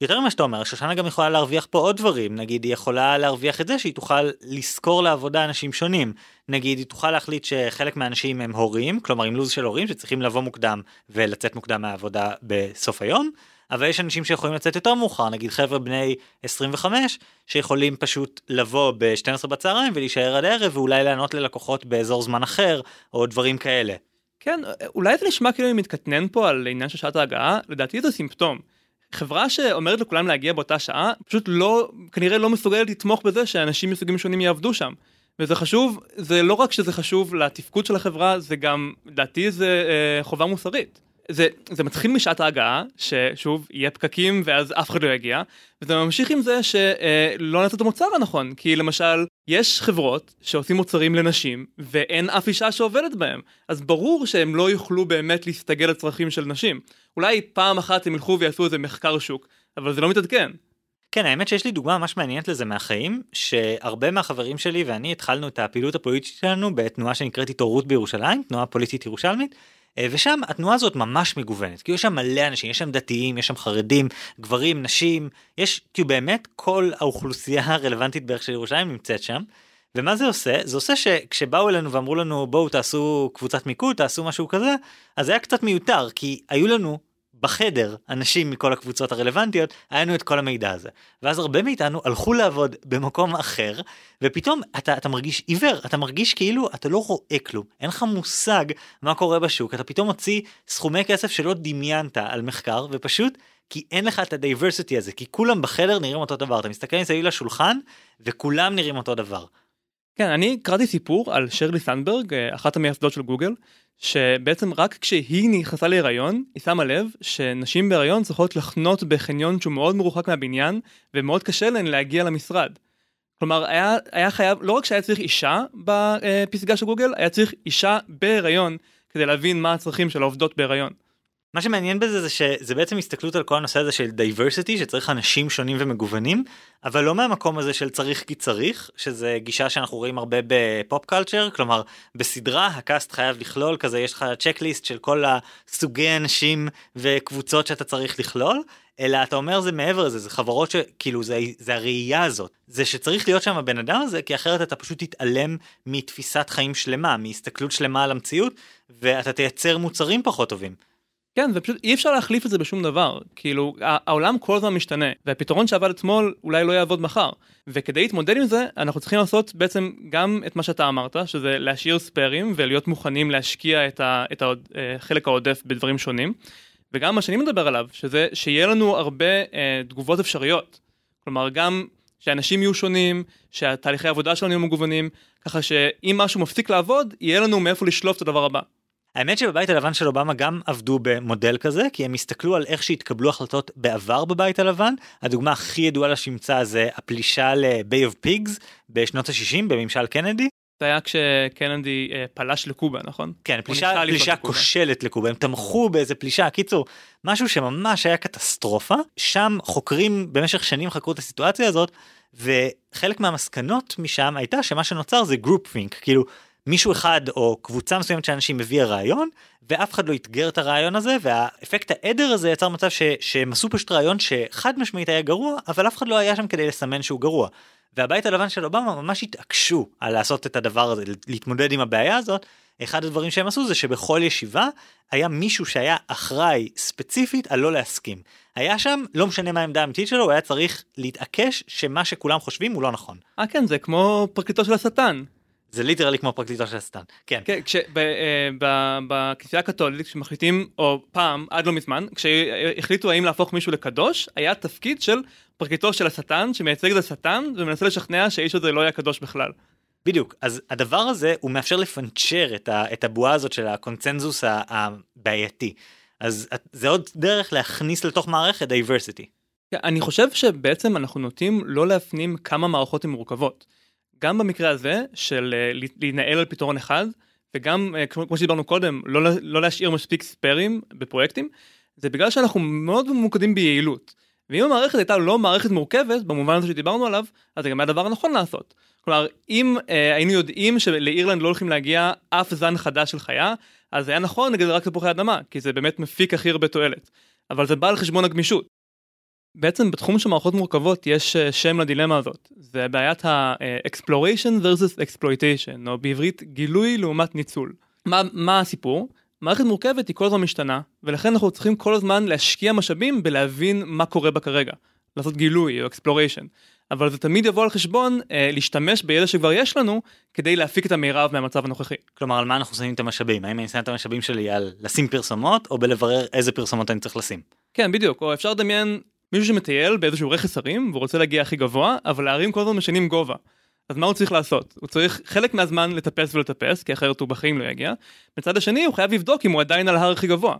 יותר ממה שאתה אומר, שושנה גם יכולה להרוויח פה עוד דברים, נגיד היא יכולה להרוויח את זה שהיא תוכל לשכור לעבודה אנשים שונים. נגיד היא תוכל להחליט שחלק מהאנשים הם הורים, כלומר עם לו"ז של הורים שצריכים לבוא מוקדם ולצאת מוקדם מהעבודה בסוף היום, אבל יש אנשים שיכולים לצאת יותר מאוחר, נגיד חבר'ה בני 25, שיכולים פשוט לבוא ב-12 בצהריים ולהישאר עד הערב ואולי לענות ללקוחות באזור זמן אחר, או דברים כאלה. כן, אולי זה נשמע כאילו אני מתקטנן פה על עניין של שעת ההגעה, לדעתי זה סימפטום. חברה שאומרת לכולם להגיע באותה שעה, פשוט לא, כנראה לא מסוגלת לתמוך בזה שאנשים מסוגים שונים יעבדו שם. וזה חשוב, זה לא רק שזה חשוב לתפקוד של החברה, זה גם, לדעתי זה אה, חובה מוסרית. זה, זה מתחיל משעת ההגעה, ששוב, יהיה פקקים ואז אף אחד לא יגיע, וזה ממשיך עם זה שלא נעשה את המוצר הנכון, כי למשל, יש חברות שעושים מוצרים לנשים, ואין אף אישה שעובדת בהם, אז ברור שהם לא יוכלו באמת להסתגל לצרכים של נשים. אולי פעם אחת הם ילכו ויעשו איזה מחקר שוק, אבל זה לא מתעדכן. כן, האמת שיש לי דוגמה ממש מעניינת לזה מהחיים, שהרבה מהחברים שלי ואני התחלנו את הפעילות הפוליטית שלנו בתנועה שנקראת התעוררות בירושלים, תנועה פוליטית ירושלמית, אה, ושם התנועה הזאת ממש מגוונת, כי יש שם מלא אנשים, יש שם דתיים, יש שם חרדים, גברים, נשים, יש, כאילו באמת כל האוכלוסייה הרלוונטית בערך של ירושלים נמצאת שם. ומה זה עושה? זה עושה שכשבאו אלינו ואמרו לנו בואו תעשו קבוצת מיקוד, תעשו משהו כזה, אז זה היה קצת מיותר, כי היו לנו בחדר אנשים מכל הקבוצות הרלוונטיות, היה לנו את כל המידע הזה. ואז הרבה מאיתנו הלכו לעבוד במקום אחר, ופתאום אתה, אתה מרגיש עיוור, אתה מרגיש כאילו אתה לא רואה כלום, אין לך מושג מה קורה בשוק, אתה פתאום מוציא סכומי כסף שלא דמיינת על מחקר, ופשוט כי אין לך את ה diversity הזה, כי כולם בחדר נראים אותו דבר, אתה מסתכל מסביב לשולחן, וכולם נראים אותו דבר. כן, אני קראתי סיפור על שרלי סנדברג, אה, אחת המייסדות של גוגל, שבעצם רק כשהיא נכנסה להיריון, היא שמה לב שנשים בהיריון צריכות לחנות בחניון שהוא מאוד מרוחק מהבניין, ומאוד קשה להן להגיע למשרד. כלומר, היה, היה חייב, לא רק שהיה צריך אישה בפסגה של גוגל, היה צריך אישה בהיריון כדי להבין מה הצרכים של העובדות בהיריון. מה שמעניין בזה זה שזה בעצם הסתכלות על כל הנושא הזה של diversity שצריך אנשים שונים ומגוונים אבל לא מהמקום הזה של צריך כי צריך שזה גישה שאנחנו רואים הרבה ב pop culture כלומר בסדרה הקאסט חייב לכלול כזה יש לך צ'קליסט של כל הסוגי אנשים וקבוצות שאתה צריך לכלול אלא אתה אומר זה מעבר לזה זה חברות שכאילו זה, זה הראייה הזאת זה שצריך להיות שם הבן אדם הזה כי אחרת אתה פשוט תתעלם מתפיסת חיים שלמה מהסתכלות שלמה על המציאות ואתה תייצר מוצרים פחות טובים. כן, ופשוט אי אפשר להחליף את זה בשום דבר. כאילו, העולם כל הזמן משתנה, והפתרון שעבד אתמול אולי לא יעבוד מחר. וכדי להתמודד עם זה, אנחנו צריכים לעשות בעצם גם את מה שאתה אמרת, שזה להשאיר ספיירים ולהיות מוכנים להשקיע את, ה, את החלק אה, העודף בדברים שונים. וגם מה שאני מדבר עליו, שזה שיהיה לנו הרבה אה, תגובות אפשריות. כלומר, גם שאנשים יהיו שונים, שהתהליכי העבודה שלנו יהיו מגוונים, ככה שאם משהו מפסיק לעבוד, יהיה לנו מאיפה לשלוף את הדבר הבא. האמת שבבית הלבן של אובמה גם עבדו במודל כזה כי הם הסתכלו על איך שהתקבלו החלטות בעבר בבית הלבן. הדוגמה הכי ידועה לשמצה זה הפלישה ל-Bay of Pigs בשנות ה-60 בממשל קנדי. זה היה כשקנדי אה, פלש לקובה נכון? כן פלישה, פלישה כושלת לקובה. הם תמכו באיזה פלישה. קיצור משהו שממש היה קטסטרופה. שם חוקרים במשך שנים חקרו את הסיטואציה הזאת וחלק מהמסקנות משם הייתה שמה שנוצר זה group think כאילו מישהו אחד או קבוצה מסוימת של אנשים הביאה רעיון ואף אחד לא אתגר את הרעיון הזה והאפקט העדר הזה יצר מצב ש, שהם עשו פשוט רעיון שחד משמעית היה גרוע אבל אף אחד לא היה שם כדי לסמן שהוא גרוע. והבית הלבן של אובמה ממש התעקשו על לעשות את הדבר הזה להתמודד עם הבעיה הזאת. אחד הדברים שהם עשו זה שבכל ישיבה היה מישהו שהיה אחראי ספציפית על לא להסכים. היה שם לא משנה מה העמדה האמיתית שלו הוא היה צריך להתעקש שמה שכולם חושבים הוא לא נכון. אה כן זה כמו פרקליטו של השטן זה literally כמו פרקליטו של השטן. כן. כן, בכנסייה אה, הקתולית כשמחליטים, או פעם, עד לא מזמן, כשהחליטו האם להפוך מישהו לקדוש, היה תפקיד של פרקליטו של השטן, שמייצג את השטן, ומנסה לשכנע שהאיש הזה לא היה קדוש בכלל. בדיוק, אז הדבר הזה הוא מאפשר לפנצ'ר את, ה, את הבועה הזאת של הקונצנזוס הבעייתי. אז זה עוד דרך להכניס לתוך מערכת diversity. כן, אני חושב שבעצם אנחנו נוטים לא להפנים כמה מערכות הן מורכבות. גם במקרה הזה של אה, להנהל על פתרון אחד וגם אה, כמו שדיברנו קודם לא, לא להשאיר מספיק ספיירים בפרויקטים זה בגלל שאנחנו מאוד ממוקדים ביעילות. ואם המערכת הייתה לא מערכת מורכבת במובן הזה שדיברנו עליו אז זה גם היה הדבר הנכון לעשות. כלומר אם אה, היינו יודעים שלאירלנד לא הולכים להגיע אף זן חדש של חיה אז היה נכון נגד רק תפוחי אדמה כי זה באמת מפיק הכי הרבה תועלת. אבל זה בא על חשבון הגמישות. בעצם בתחום של מערכות מורכבות יש אה, שם לדילמה הזאת, זה בעיית ה-exploration versus exploitation, או בעברית גילוי לעומת ניצול. מה, מה הסיפור? מערכת מורכבת היא כל הזמן משתנה, ולכן אנחנו צריכים כל הזמן להשקיע משאבים בלהבין מה קורה בה כרגע, לעשות גילוי או exploration. אבל זה תמיד יבוא על חשבון אה, להשתמש בידע שכבר יש לנו כדי להפיק את המירב מהמצב הנוכחי. כלומר על מה אנחנו שמים את המשאבים האם אני שם את המשאבים שלי על לשים פרסומות או בלברר איזה פרסומות אני צריך לשים. כן בדיוק או אפשר לדמיין מישהו שמטייל באיזשהו רכס הרים ורוצה להגיע הכי גבוה, אבל ההרים כל הזמן משנים גובה. אז מה הוא צריך לעשות? הוא צריך חלק מהזמן לטפס ולטפס, כי אחרת הוא בחיים לא יגיע. מצד השני הוא חייב לבדוק אם הוא עדיין על ההר הכי גבוה.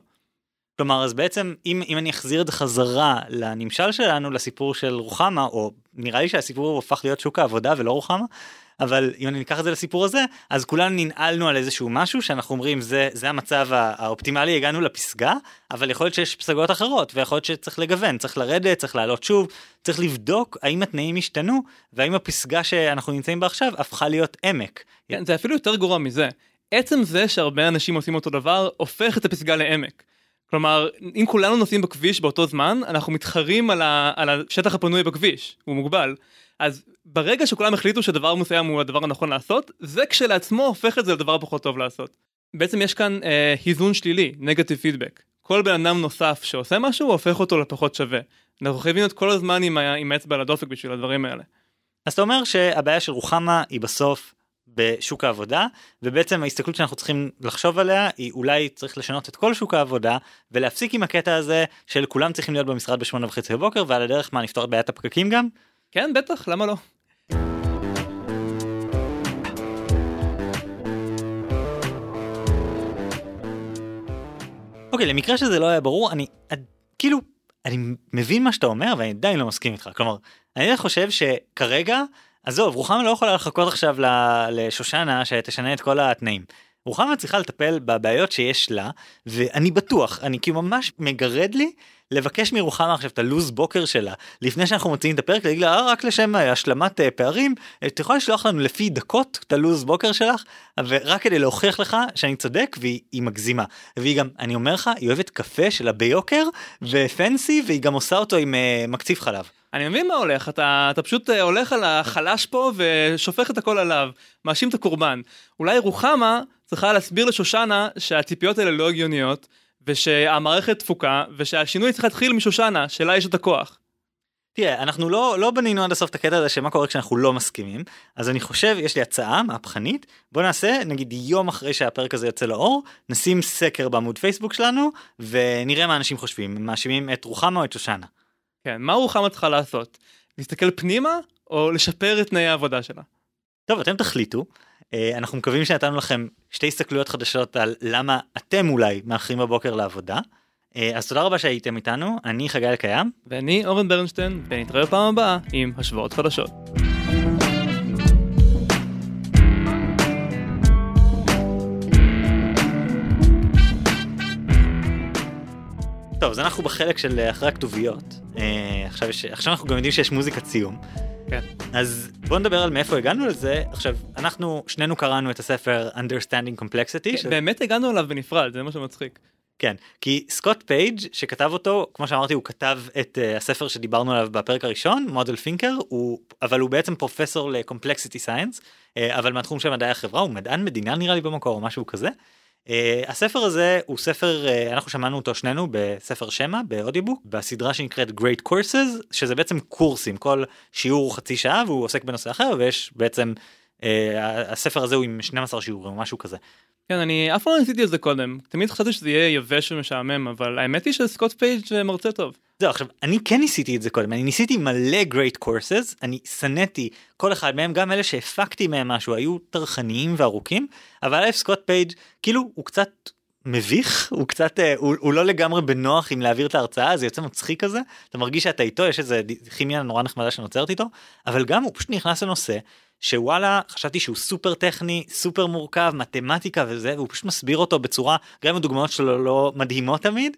כלומר אז בעצם אם, אם אני אחזיר את חזרה לנמשל שלנו לסיפור של רוחמה או נראה לי שהסיפור הפך להיות שוק העבודה ולא רוחמה אבל אם אני אקח את זה לסיפור הזה אז כולנו ננעלנו על איזשהו משהו שאנחנו אומרים זה זה המצב האופטימלי הגענו לפסגה אבל יכול להיות שיש פסגות אחרות ויכול להיות שצריך לגוון צריך לרדת צריך לעלות שוב צריך לבדוק האם התנאים השתנו והאם הפסגה שאנחנו נמצאים בה עכשיו הפכה להיות עמק. כן, זה אפילו יותר גרוע מזה עצם זה שהרבה אנשים עושים אותו דבר הופך את הפסגה לעמק. כלומר, אם כולנו נוסעים בכביש באותו זמן, אנחנו מתחרים על, ה, על השטח הפנוי בכביש, הוא מוגבל. אז ברגע שכולם החליטו שדבר מסוים הוא הדבר הנכון לעשות, זה כשלעצמו הופך את זה לדבר פחות טוב לעשות. בעצם יש כאן אה, היזון שלילי, נגטיב פידבק. כל בן אדם נוסף שעושה משהו, הופך אותו לפחות שווה. אנחנו חייבים להיות כל הזמן עם האצבע על הדופק בשביל הדברים האלה. אז אתה אומר שהבעיה של רוחמה היא בסוף בשוק העבודה ובעצם ההסתכלות שאנחנו צריכים לחשוב עליה היא אולי צריך לשנות את כל שוק העבודה ולהפסיק עם הקטע הזה של כולם צריכים להיות במשרד בשמונה וחצי בבוקר ועל הדרך מה נפתור את בעיית הפקקים גם? כן בטח למה לא. אוקיי למקרה שזה לא היה ברור אני כאילו אני מבין מה שאתה אומר ואני עדיין לא מסכים איתך כלומר אני חושב שכרגע עזוב, רוחמה לא יכולה לחכות עכשיו לשושנה שתשנה את כל התנאים. רוחמה צריכה לטפל בבעיות שיש לה, ואני בטוח, אני כאילו ממש מגרד לי לבקש מרוחמה עכשיו את הלו"ז בוקר שלה, לפני שאנחנו מוציאים את הפרק, להגיד לה, אה, רק לשם השלמת אה, פערים, אה, את יכולה לשלוח לנו לפי דקות את הלו"ז בוקר שלך, ורק כדי להוכיח לך שאני צודק, והיא מגזימה. והיא גם, אני אומר לך, היא אוהבת קפה שלה ביוקר, ופנסי, והיא גם עושה אותו עם uh, מקציב חלב. אני מבין מה הולך, אתה, אתה פשוט הולך על החלש פה ושופך את הכל עליו, מאשים את הקורבן. אולי רוחמה צריכה להסביר לשושנה שהציפיות האלה לא הגיוניות, ושהמערכת תפוקה, ושהשינוי צריך להתחיל משושנה, שלה יש את הכוח. תראה, אנחנו לא, לא בנינו עד הסוף את הקטע הזה שמה קורה כשאנחנו לא מסכימים, אז אני חושב, יש לי הצעה מהפכנית, בוא נעשה, נגיד יום אחרי שהפרק הזה יוצא לאור, נשים סקר בעמוד פייסבוק שלנו, ונראה מה אנשים חושבים, מאשימים את רוחמה או את שושנה. כן, מה רוחמה צריכה לעשות? להסתכל פנימה, או לשפר את תנאי העבודה שלה? טוב, אתם תחליטו. אה, אנחנו מקווים שנתנו לכם שתי הסתכלויות חדשות על למה אתם אולי מאחרים בבוקר לעבודה. אה, אז תודה רבה שהייתם איתנו, אני חגי אלקיים. ואני אורן ברנשטיין, ונתראה בפעם הבאה עם השוואות חדשות. טוב, אז אנחנו בחלק של אחרי הכתוביות. עכשיו, יש, עכשיו אנחנו גם יודעים שיש מוזיקת סיום. כן. אז בוא נדבר על מאיפה הגענו לזה. עכשיו, אנחנו שנינו קראנו את הספר Understanding Complexity. כן, ש... באמת הגענו אליו בנפרד, זה מה שמצחיק. כן, כי סקוט פייג' שכתב אותו, כמו שאמרתי, הוא כתב את אה, הספר שדיברנו עליו בפרק הראשון, Model Thinker, הוא, אבל הוא בעצם פרופסור ל complexity science, אה, אבל מהתחום של מדעי החברה, הוא מדען מדינה נראה לי במקור או משהו כזה. Uh, הספר הזה הוא ספר uh, אנחנו שמענו אותו שנינו בספר שמע באודיובוק בסדרה שנקראת Great Courses שזה בעצם קורסים כל שיעור חצי שעה והוא עוסק בנושא אחר ויש בעצם הספר הזה הוא עם 12 שיעורים או משהו כזה. כן אני אף פעם לא ניסיתי את זה קודם תמיד חשבתי שזה יהיה יבש ומשעמם אבל האמת היא שסקוט פייג' מרצה טוב. זהו עכשיו אני כן ניסיתי את זה קודם אני ניסיתי מלא great courses אני שנאתי כל אחד מהם גם אלה שהפקתי מהם משהו היו טרחניים וארוכים אבל אלף סקוט פייג' כאילו הוא קצת מביך הוא קצת הוא, הוא לא לגמרי בנוח עם להעביר את ההרצאה זה יוצא מצחיק כזה אתה מרגיש שאתה איתו יש איזה כימיה נורא נחמדה שנוצרת איתו אבל גם הוא פשוט נכנס לנושא שוואלה חשבתי שהוא סופר טכני סופר מורכב מתמטיקה וזה והוא פשוט מסביר אותו בצורה גם הדוגמאות שלו לא מדהימות תמיד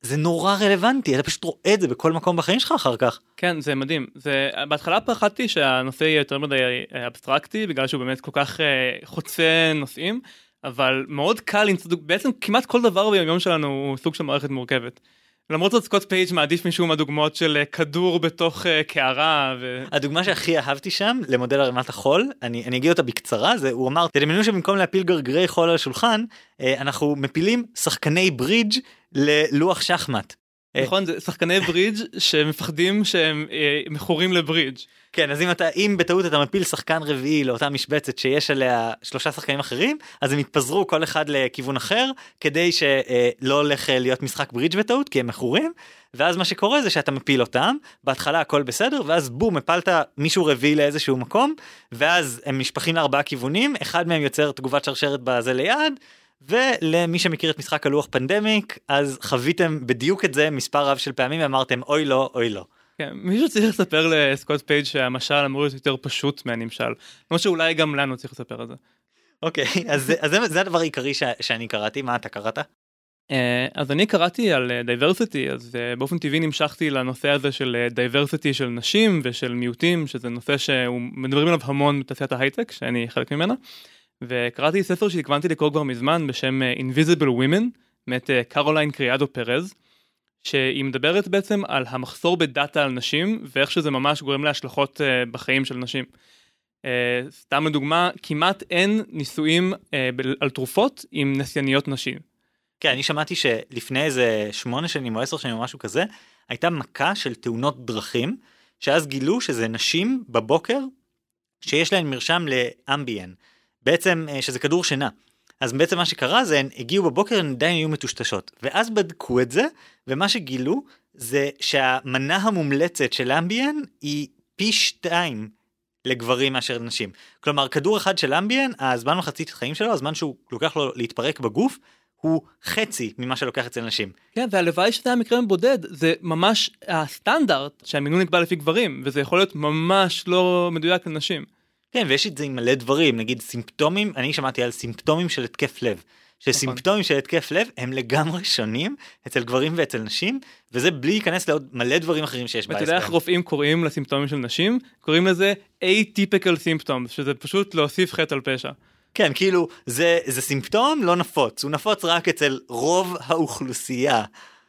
זה נורא רלוונטי אתה פשוט רואה את זה בכל מקום בחיים שלך אחר כך. כן זה מדהים זה בהתחלה פחדתי שהנושא יהיה יותר מדי אבסטרקטי בגלל שהוא באמת כל כך uh, חוצה נושאים אבל מאוד קל בעצם כמעט כל דבר ביום שלנו הוא סוג של מערכת מורכבת. למרות זאת סקוט פייג' מעדיף משום מהדוגמאות של אה, כדור בתוך uh, קערה. ו... הדוגמה שהכי אהבתי שם למודל ערימת החול אני, אני אגיד אותה בקצרה זה הוא אמר תדמיינו שבמקום להפיל גרגרי חול על השולחן uh, אנחנו מפילים שחקני ברידג' ללוח שחמט. נכון זה שחקני ברידג' שמפחדים שהם אה, מכורים לברידג'. כן אז אם אתה אם בטעות אתה מפיל שחקן רביעי לאותה משבצת שיש עליה שלושה שחקנים אחרים אז הם יתפזרו כל אחד לכיוון אחר כדי שלא הולך להיות משחק ברידג' בטעות כי הם מכורים ואז מה שקורה זה שאתה מפיל אותם בהתחלה הכל בסדר ואז בום הפלת מישהו רביעי לאיזשהו מקום ואז הם נשפכים לארבעה כיוונים אחד מהם יוצר תגובת שרשרת בזה ליד ולמי שמכיר את משחק הלוח פנדמיק אז חוויתם בדיוק את זה מספר רב של פעמים ואמרתם אוי לא אוי לא. כן, מישהו צריך לספר לסקוט פייג' שהמשל אמור להיות יותר פשוט מהנמשל. למרות שאולי גם לנו צריך לספר את זה. אוקיי, אז אז זה- זה הדבר העיקרי ש- שאני קראתי, מה אתה קראת? אה, אז אני קראתי על diversity, אז אה, באופן טבעי נמשכתי לנושא הזה של diversity של נשים ושל מיעוטים, שזה נושא שהוא מדברים עליו המון בתעשיית ההייטק, שאני חלק ממנה. וקראתי ספר שהתכוונתי לקרוא כבר מזמן בשם אה, Invisible Women, מאת אה, קרוליין קריאדו פרז, שהיא מדברת בעצם על המחסור בדאטה על נשים, ואיך שזה ממש גורם להשלכות אה, בחיים של נשים. סתם לדוגמה, כמעט אין ניסויים על תרופות עם נסייניות נשים. כן, אני שמעתי שלפני איזה שמונה שנים או עשר שנים או משהו כזה, הייתה מכה של תאונות דרכים, שאז גילו שזה נשים בבוקר שיש להן מרשם לאמביאן, בעצם אה, שזה כדור שינה. אז בעצם מה שקרה זה הן הגיעו בבוקר הן עדיין היו מטושטשות ואז בדקו את זה ומה שגילו זה שהמנה המומלצת של אמביאן היא פי שתיים לגברים מאשר לנשים. כלומר כדור אחד של אמביאן הזמן מחצית החיים שלו הזמן שהוא לוקח לו להתפרק בגוף הוא חצי ממה שלוקח אצל נשים. כן, והלוואי שזה היה מקרה בודד, זה ממש הסטנדרט שהמינון נקבע לפי גברים, וזה יכול להיות ממש לא מדויק לנשים. כן ויש את זה עם מלא דברים נגיד סימפטומים אני שמעתי על סימפטומים של התקף לב. שסימפטומים של התקף לב הם לגמרי שונים אצל גברים ואצל נשים וזה בלי להיכנס לעוד מלא דברים אחרים שיש ואתה יודע איך בהסכם. רופאים קוראים לסימפטומים של נשים? קוראים לזה atypical symptoms, שזה פשוט להוסיף חטא על פשע. כן כאילו זה זה סימפטום לא נפוץ הוא נפוץ רק אצל רוב האוכלוסייה.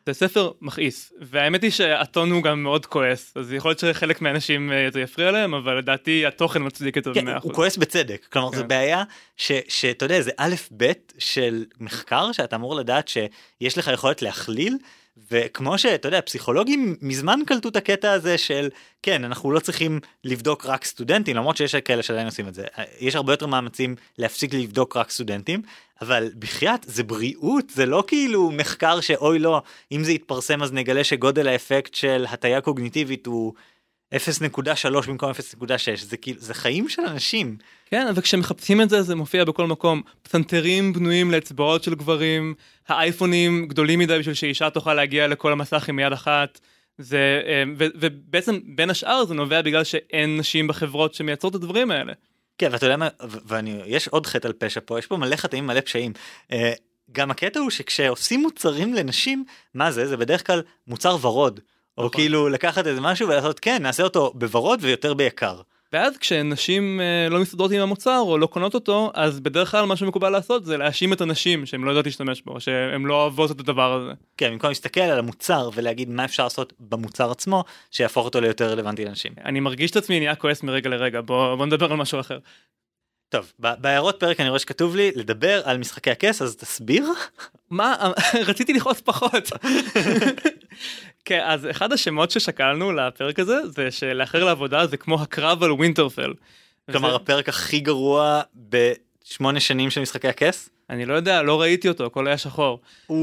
זה ספר מכעיס, והאמת היא שהטון הוא גם מאוד כועס, אז יכול להיות שחלק מהאנשים אה, זה יפריע להם, אבל לדעתי התוכן מצדיק את זה כן, במאה הוא אחוז. כועס בצדק כלומר זו כן. בעיה ש- שאתה יודע זה א' ב' של מחקר שאתה אמור לדעת שיש לך יכולת להכליל וכמו שאתה יודע פסיכולוגים מזמן קלטו את הקטע הזה של כן אנחנו לא צריכים לבדוק רק סטודנטים למרות שיש כאלה שעדיין עושים את זה. יש הרבה יותר מאמצים להפסיק לבדוק רק סטודנטים אבל בחייאת זה בריאות זה לא כאילו מחקר שאוי לא אם זה יתפרסם אז נגלה שגודל האפקט של הטיה קוגניטיבית הוא 0.3 במקום 0.6 זה כאילו זה חיים של אנשים. כן, וכשמחפשים את זה זה מופיע בכל מקום. פסנתרים בנויים לאצבעות של גברים, האייפונים גדולים מדי בשביל שאישה תוכל להגיע לכל המסך עם יד אחת. זה, אה, ו, ובעצם בין השאר זה נובע בגלל שאין נשים בחברות שמייצרות את הדברים האלה. כן ואתה יודע מה ואני יש עוד חטא על פשע פה יש פה מלא חטאים מלא פשעים. אה, גם הקטע הוא שכשעושים מוצרים לנשים מה זה זה בדרך כלל מוצר ורוד. או נכון. כאילו לקחת איזה משהו ולעשות כן נעשה אותו בוורוד ויותר ביקר. ואז כשנשים אה, לא מסתדרות עם המוצר או לא קונות אותו, אז בדרך כלל מה שמקובל לעשות זה להאשים את הנשים שהן לא יודעות להשתמש בו, שהן לא אוהבות את הדבר הזה. כן במקום להסתכל על המוצר ולהגיד מה אפשר לעשות במוצר עצמו שיהפוך אותו ליותר רלוונטי לאנשים. אני מרגיש את עצמי נהיה כועס מרגע לרגע, בוא, בוא נדבר על משהו אחר. טוב בהערות פרק אני רואה שכתוב לי לדבר על משחקי הכס אז תסביר. מה, רציתי לכעוס פחות. כן, אז אחד השמות ששקלנו לפרק הזה, זה שלאחר לעבודה זה כמו הקרב על ווינטרפל. כלומר הפרק הכי גרוע בשמונה שנים של משחקי הכס. אני לא יודע, לא ראיתי אותו, הכל היה שחור. אה,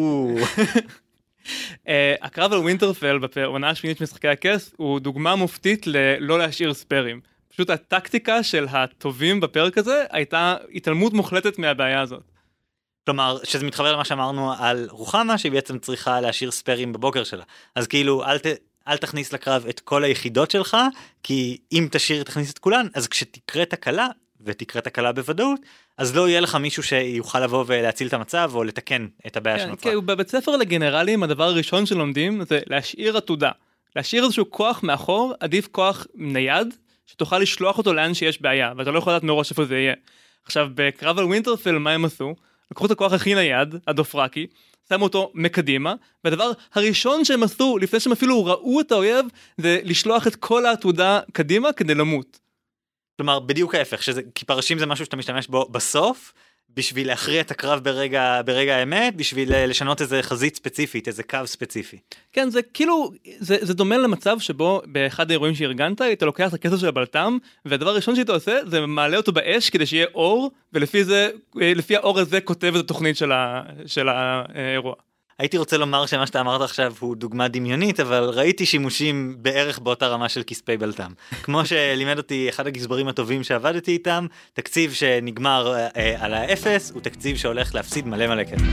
הקרב על ווינטרפל בעונה השמינית של משחקי הכס הוא דוגמה מופתית ללא להשאיר ספיירים. פשוט הטקטיקה של הטובים בפרק הזה הייתה התעלמות מוחלטת מהבעיה הזאת. כלומר שזה מתחבר למה שאמרנו על רוחמה שהיא בעצם צריכה להשאיר ספיירים בבוקר שלה אז כאילו אל, ת, אל תכניס לקרב את כל היחידות שלך כי אם תשאיר תכניס את כולן אז כשתקרה תקלה ותקרה תקלה בוודאות אז לא יהיה לך מישהו שיוכל לבוא ולהציל את המצב או לתקן את הבעיה כן, שנוצרה. כן, בבית ספר לגנרלים הדבר הראשון שלומדים זה להשאיר עתודה. להשאיר איזשהו כוח מאחור, עדיף כוח נייד, שתוכל לשלוח אותו לאן שיש בעיה, ואתה לא יכול לדעת מראש איפה זה יהיה. עכשיו, בקרב על ווינטרפל מה הם עשו? לקחו את הכוח הכי נייד, הדות'רקי, שמו אותו מקדימה, והדבר הראשון שהם עשו, לפני שהם אפילו ראו את האויב, זה לשלוח את כל העתודה קדימה כדי למות. כלומר בדיוק ההפך שזה כי פרשים זה משהו שאתה משתמש בו בסוף בשביל להכריע את הקרב ברגע ברגע האמת בשביל לשנות איזה חזית ספציפית איזה קו ספציפי. כן, זה כאילו, זה, זה דומה למצב שבו באחד האירועים שארגנת, היית לוקח את הכסף של הבלת"ם, והדבר הראשון שאתה עושה זה מעלה אותו באש כדי שיהיה אור, ולפי זה, אה, לפי האור הזה כותב את התוכנית של, ה, של האירוע. הייתי רוצה לומר שמה שאתה אמרת עכשיו הוא דוגמה דמיונית אבל ראיתי שימושים בערך באותה רמה של כספי בלטם. כמו שלימד אותי אחד הגזברים הטובים שעבדתי איתם תקציב שנגמר אה, אה, על האפס הוא תקציב שהולך להפסיד מלא מלא כסף.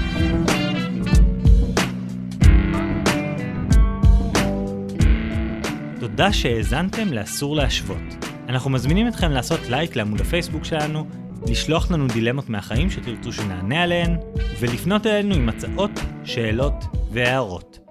תודה שהאזנתם לאסור להשוות. אנחנו מזמינים אתכם לעשות לייק לעמוד הפייסבוק שלנו, לשלוח לנו דילמות מהחיים שתרצו שנענה עליהן, ולפנות אלינו עם הצעות, שאלות והערות.